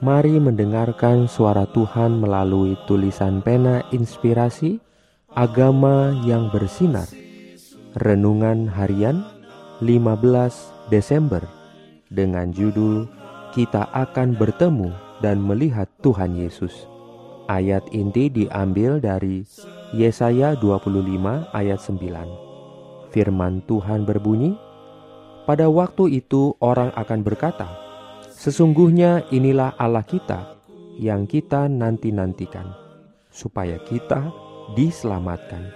Mari mendengarkan suara Tuhan melalui tulisan pena inspirasi Agama yang bersinar. Renungan harian 15 Desember Dengan judul Kita akan bertemu dan melihat Tuhan Yesus. Ayat inti diambil dari Yesaya 25 ayat 9 Firman Tuhan berbunyi Pada waktu itu orang akan berkata Sesungguhnya inilah Allah kita yang kita nanti-nantikan, supaya kita diselamatkan.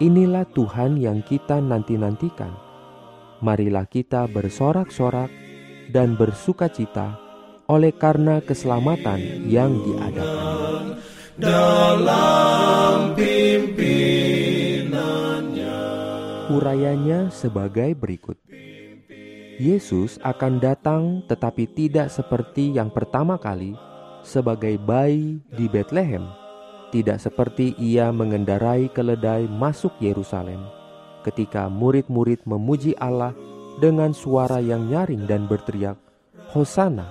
Inilah Tuhan yang kita nanti-nantikan. Marilah kita bersorak-sorak dan bersuka cita oleh karena keselamatan yang diadakan. Dalam pimpinannya Urayanya sebagai berikut. Yesus akan datang tetapi tidak seperti yang pertama kali sebagai bayi di Bethlehem, tidak seperti ia mengendarai keledai masuk Yerusalem ketika murid-murid memuji Allah dengan suara yang nyaring dan berteriak, Hosana,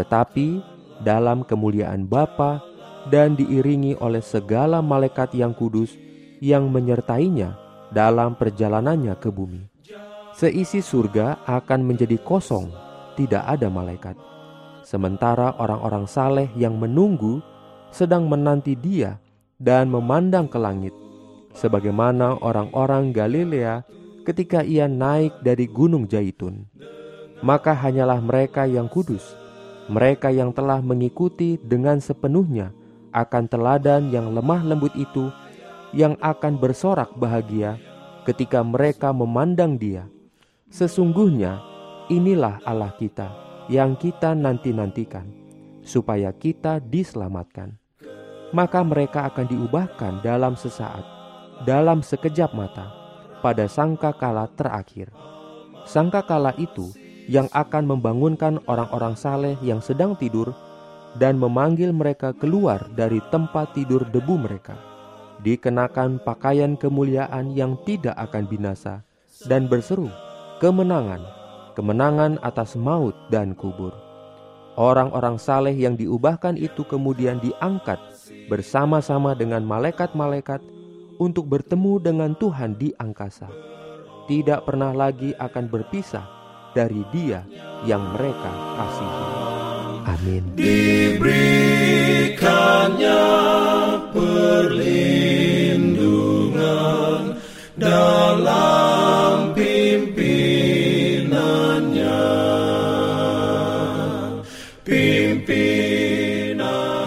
tetapi dalam kemuliaan Bapa dan diiringi oleh segala malaikat yang kudus yang menyertainya dalam perjalanannya ke bumi seisi surga akan menjadi kosong, tidak ada malaikat. Sementara orang-orang saleh yang menunggu sedang menanti dia dan memandang ke langit, sebagaimana orang-orang Galilea ketika ia naik dari gunung Jaitun. Maka hanyalah mereka yang kudus, mereka yang telah mengikuti dengan sepenuhnya akan teladan yang lemah lembut itu, yang akan bersorak bahagia ketika mereka memandang dia Sesungguhnya inilah Allah kita yang kita nanti-nantikan, supaya kita diselamatkan. Maka mereka akan diubahkan dalam sesaat, dalam sekejap mata, pada sangka kala terakhir. Sangka kala itu yang akan membangunkan orang-orang saleh yang sedang tidur dan memanggil mereka keluar dari tempat tidur debu mereka. Dikenakan pakaian kemuliaan yang tidak akan binasa dan berseru, kemenangan, kemenangan atas maut dan kubur. Orang-orang saleh yang diubahkan itu kemudian diangkat bersama-sama dengan malaikat-malaikat untuk bertemu dengan Tuhan di angkasa. Tidak pernah lagi akan berpisah dari Dia yang mereka kasihi. Amin. Diberikannya perlindungan dalam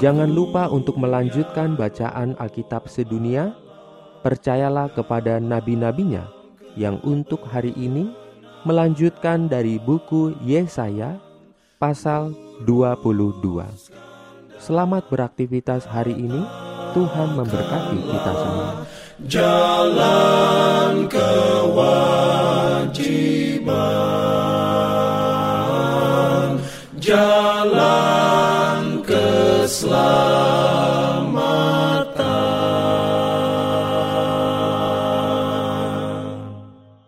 Jangan lupa untuk melanjutkan bacaan Alkitab sedunia. Percayalah kepada nabi-nabinya yang untuk hari ini melanjutkan dari buku Yesaya pasal 22. Selamat beraktivitas hari ini. Tuhan memberkati kita semua. jalan kewajiban.